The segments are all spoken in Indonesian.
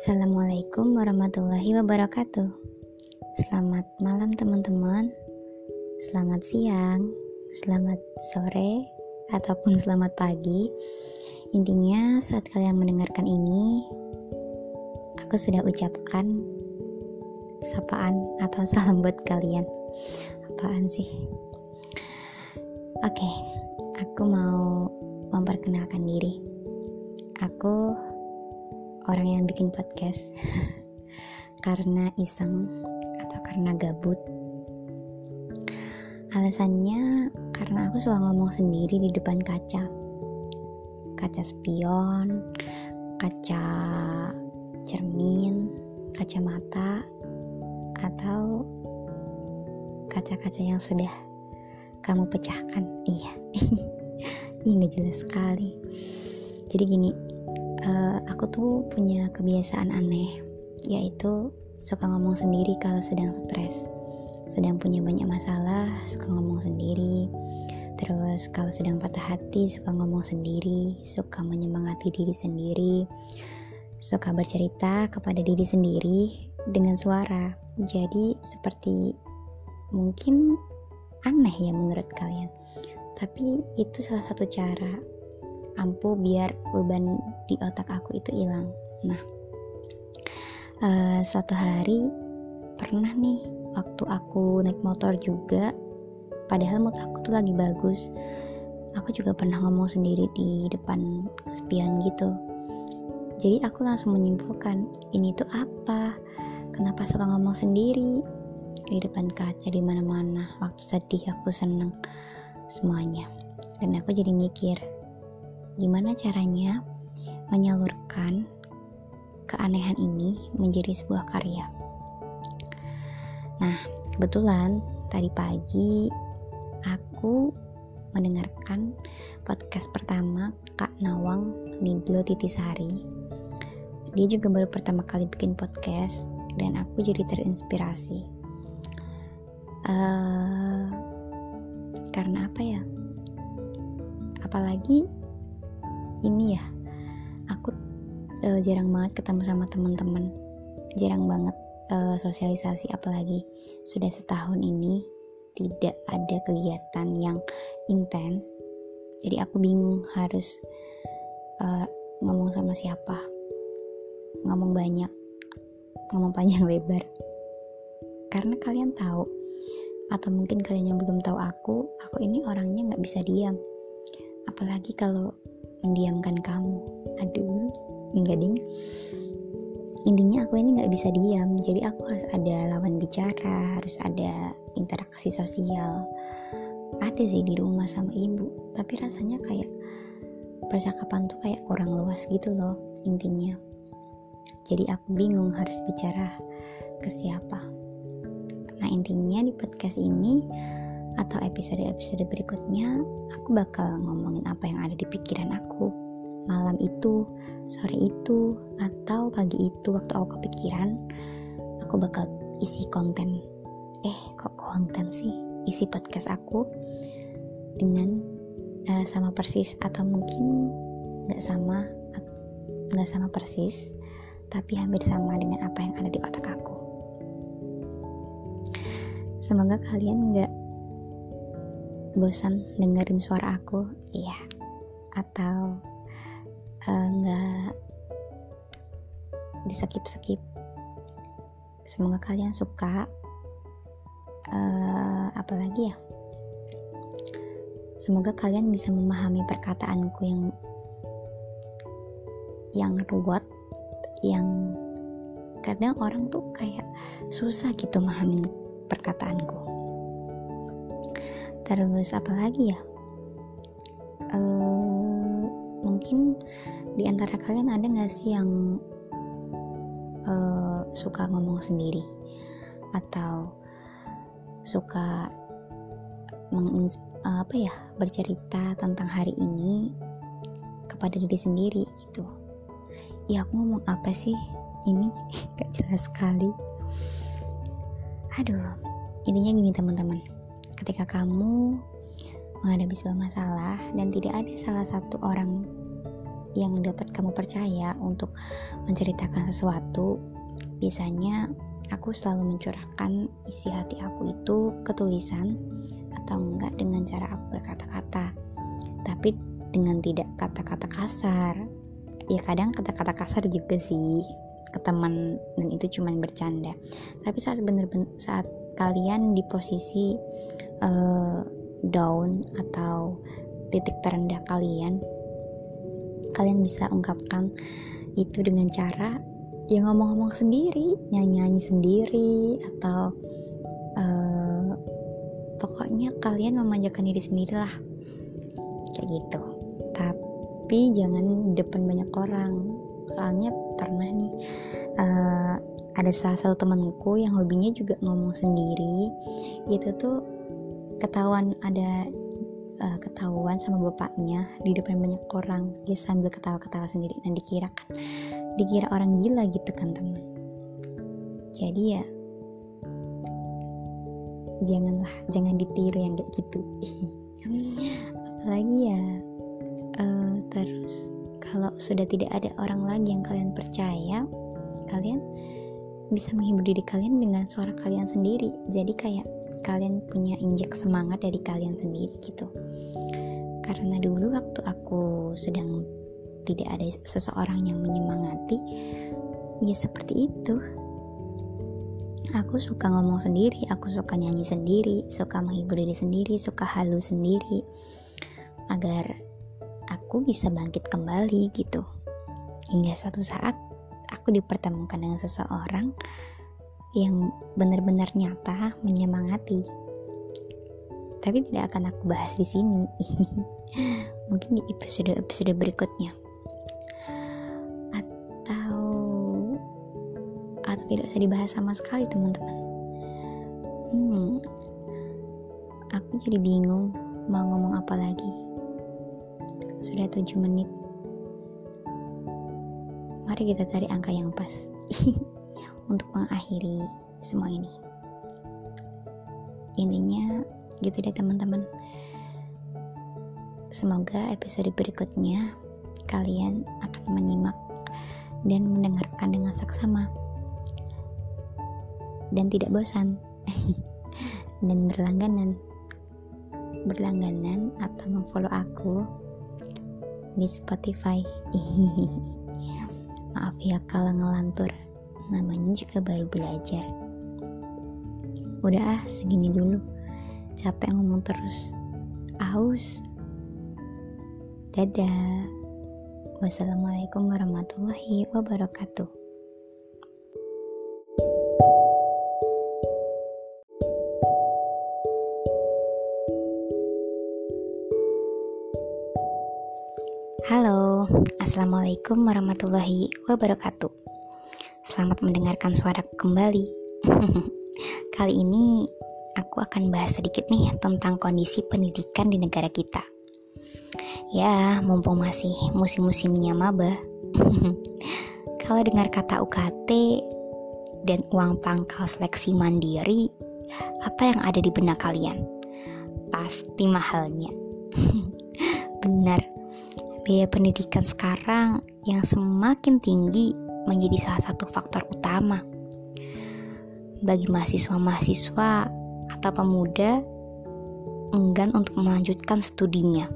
Assalamualaikum warahmatullahi wabarakatuh. Selamat malam, teman-teman. Selamat siang, selamat sore, ataupun selamat pagi. Intinya, saat kalian mendengarkan ini, aku sudah ucapkan sapaan atau salam buat kalian. Apaan sih? Oke, aku mau memperkenalkan diri. Aku orang yang bikin podcast karena iseng atau karena gabut. Alasannya karena aku suka ngomong sendiri di depan kaca. Kaca spion, kaca cermin, kacamata, atau kaca-kaca yang sudah kamu pecahkan. Iya. Ini jelas sekali. Jadi gini, uh, aku tuh punya kebiasaan aneh yaitu suka ngomong sendiri kalau sedang stres. Sedang punya banyak masalah suka ngomong sendiri. Terus kalau sedang patah hati suka ngomong sendiri suka menyemangati diri sendiri suka bercerita kepada diri sendiri dengan suara. Jadi seperti mungkin aneh ya menurut kalian. Tapi itu salah satu cara ampuh biar beban di otak aku itu hilang. Nah uh, suatu hari pernah nih waktu aku naik motor juga padahal mood aku tuh lagi bagus. Aku juga pernah ngomong sendiri di depan spion gitu. Jadi aku langsung menyimpulkan ini tuh apa? Kenapa suka ngomong sendiri di depan kaca di mana-mana? Waktu sedih aku seneng semuanya. Dan aku jadi mikir gimana caranya menyalurkan keanehan ini menjadi sebuah karya. Nah, kebetulan tadi pagi aku mendengarkan podcast pertama Kak Nawang Nidlo Titisari. Dia juga baru pertama kali bikin podcast dan aku jadi terinspirasi. Uh, karena apa ya? Apalagi ini ya. Aku uh, jarang banget ketemu sama teman-teman. Jarang banget uh, sosialisasi apalagi sudah setahun ini tidak ada kegiatan yang intens. Jadi aku bingung harus uh, ngomong sama siapa. Ngomong banyak ngomong panjang lebar. Karena kalian tahu atau mungkin kalian yang belum tahu aku aku ini orangnya nggak bisa diam. Apalagi kalau mendiamkan kamu. Aduh enggak ding. Intinya aku ini nggak bisa diam jadi aku harus ada lawan bicara harus ada interaksi sosial. Ada sih di rumah sama ibu tapi rasanya kayak percakapan tuh kayak kurang luas gitu loh intinya. Jadi aku bingung harus bicara ke siapa. Nah intinya di podcast ini atau episode-episode berikutnya aku bakal ngomongin apa yang ada di pikiran aku. Malam itu, sore itu, atau pagi itu waktu aku kepikiran aku bakal isi konten. Eh kok konten sih? Isi podcast aku dengan uh, sama persis atau mungkin nggak sama nggak sama persis tapi hampir sama dengan apa yang ada di otak aku. Semoga kalian nggak bosan dengerin suara aku iya. Atau uh, nggak di skip skip semoga kalian suka. Uh, apalagi ya? Semoga kalian bisa memahami perkataanku yang yang ruwet yang kadang orang tuh kayak susah gitu memahami perkataanku terus apa lagi ya? Uh, mungkin di antara kalian ada nggak sih yang uh, suka ngomong sendiri? Atau suka apa ya bercerita tentang hari ini kepada diri sendiri gitu? Ya aku ngomong apa sih ini? Gak jelas sekali. Aduh intinya gini teman-teman ketika kamu menghadapi sebuah masalah dan tidak ada salah satu orang yang dapat kamu percaya untuk menceritakan sesuatu, biasanya aku selalu mencurahkan isi hati aku itu ke tulisan atau enggak dengan cara aku berkata-kata. Tapi dengan tidak kata-kata kasar. Ya kadang kata-kata kasar juga sih ke teman dan itu cuman bercanda. Tapi saat bener-bener saat kalian di posisi uh, down atau titik terendah kalian kalian bisa ungkapkan itu dengan cara ya ngomong-ngomong sendiri nyanyi-nyanyi sendiri atau uh, pokoknya kalian memanjakan diri sendiri lah kayak gitu. Tapi jangan depan banyak orang. Soalnya pernah nih uh, ada salah satu temanku yang hobinya juga ngomong sendiri. Itu tuh ketahuan ada uh, ketahuan sama bapaknya di depan banyak orang. Dia sambil ketawa-ketawa sendiri dan dikira kan dikira orang gila gitu kan teman. Jadi ya janganlah jangan ditiru yang kayak gitu. Apalagi ya uh, terus kalau sudah tidak ada orang lagi yang kalian percaya kalian bisa menghibur diri kalian dengan suara kalian sendiri. Jadi kayak kalian punya injek semangat dari kalian sendiri gitu. Karena dulu waktu aku sedang tidak ada seseorang yang menyemangati ya seperti itu. Aku suka ngomong sendiri aku suka nyanyi sendiri suka menghibur diri sendiri suka halu sendiri agar aku bisa bangkit kembali gitu. Hingga suatu saat aku dipertemukan dengan seseorang yang benar-benar nyata menyemangati. Tapi tidak akan aku bahas di sini. Mungkin di episode-episode berikutnya. Atau atau tidak usah dibahas sama sekali, teman-teman. Hmm. Aku jadi bingung mau ngomong apa lagi. Sudah 7 menit mari kita cari angka yang pas untuk mengakhiri semua ini. Intinya gitu deh teman-teman. Semoga episode berikutnya kalian akan menyimak dan mendengarkan dengan saksama dan tidak bosan dan berlangganan. Berlangganan atau memfollow aku di Spotify. Maaf ya kalau ngelantur, namanya juga baru belajar. Udah ah, segini dulu. Capek ngomong terus. Aus. Dadah. Wassalamualaikum warahmatullahi wabarakatuh. Assalamualaikum warahmatullahi wabarakatuh. Selamat mendengarkan suara kembali. Kali ini aku akan bahas sedikit nih tentang kondisi pendidikan di negara kita. Ya, mumpung masih musim-musimnya maba. Kalau dengar kata UKT dan uang pangkal seleksi mandiri, apa yang ada di benak kalian? Pasti mahalnya. Benar, biaya pendidikan sekarang yang semakin tinggi menjadi salah satu faktor utama bagi mahasiswa-mahasiswa atau pemuda enggan untuk melanjutkan studinya.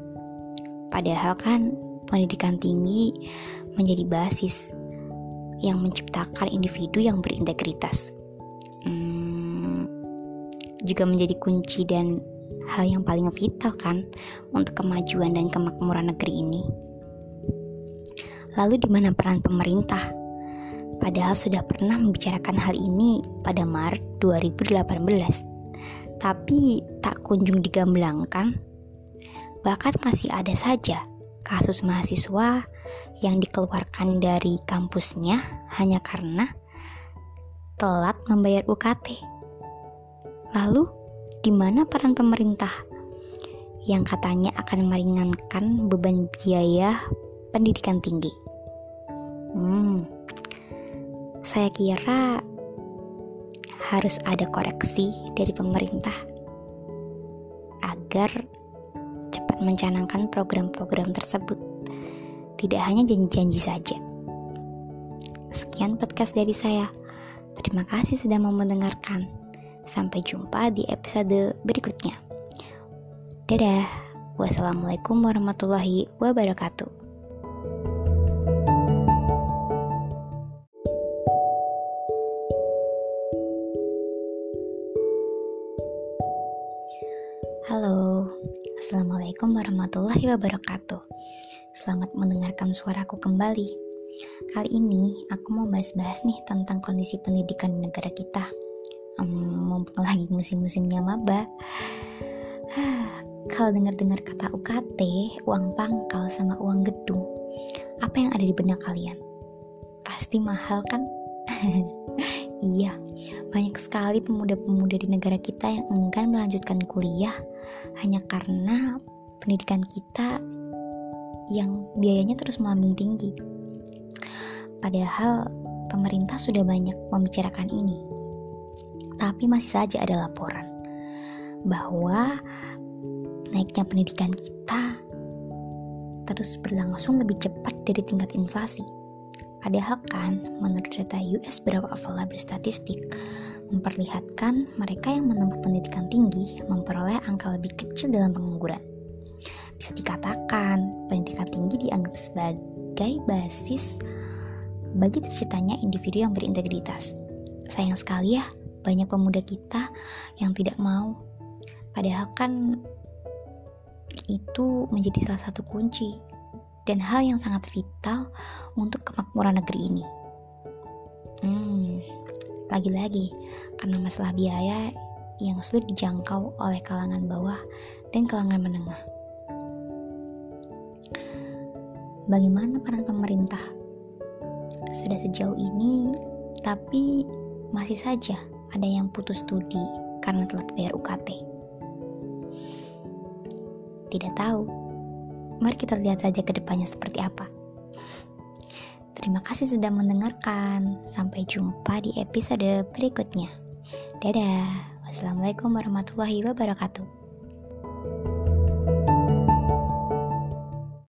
Padahal kan pendidikan tinggi menjadi basis yang menciptakan individu yang berintegritas. Hmm, juga menjadi kunci dan hal yang paling vital kan untuk kemajuan dan kemakmuran negeri ini. Lalu di mana peran pemerintah? Padahal sudah pernah membicarakan hal ini pada Maret 2018. Tapi tak kunjung digamblangkan. Bahkan masih ada saja kasus mahasiswa yang dikeluarkan dari kampusnya hanya karena telat membayar UKT. Lalu di mana peran pemerintah yang katanya akan meringankan beban biaya pendidikan tinggi. Hmm, saya kira harus ada koreksi dari pemerintah agar cepat mencanangkan program-program tersebut tidak hanya janji-janji saja. Sekian podcast dari saya. Terima kasih sudah mau mendengarkan. Sampai jumpa di episode berikutnya. Dadah. Wassalamualaikum warahmatullahi wabarakatuh. Wabarakatuh. Selamat mendengarkan suaraku kembali. Kali ini aku mau bahas-bahas nih tentang kondisi pendidikan di negara kita. Um, mumpung lagi musim-musimnya maba. Kalau dengar-dengar kata UKT, uang pangkal sama uang gedung, apa yang ada di benak kalian? Pasti mahal kan? iya, banyak sekali pemuda-pemuda di negara kita yang enggan melanjutkan kuliah hanya karena pendidikan kita yang biayanya terus melambung tinggi. Padahal pemerintah sudah banyak membicarakan ini. Tapi masih saja ada laporan bahwa naiknya pendidikan kita terus berlangsung lebih cepat dari tingkat inflasi. Padahal kan, menurut data US Bureau Statistik, memperlihatkan mereka yang menempuh pendidikan tinggi memperoleh angka lebih kecil dalam pengangguran. Bisa dikatakan, pendidikan tinggi dianggap sebagai basis bagi terciptanya individu yang berintegritas. Sayang sekali ya, banyak pemuda kita yang tidak mau. Padahal kan itu menjadi salah satu kunci dan hal yang sangat vital untuk kemakmuran negeri ini. Hmm, lagi-lagi karena masalah biaya yang sulit dijangkau oleh kalangan bawah dan kalangan menengah. Bagaimana peran pemerintah? Sudah sejauh ini, tapi masih saja ada yang putus studi karena telat bayar UKT tidak tahu. Mari kita lihat saja ke depannya seperti apa. Terima kasih sudah mendengarkan. Sampai jumpa di episode berikutnya. Dadah. Wassalamualaikum warahmatullahi wabarakatuh.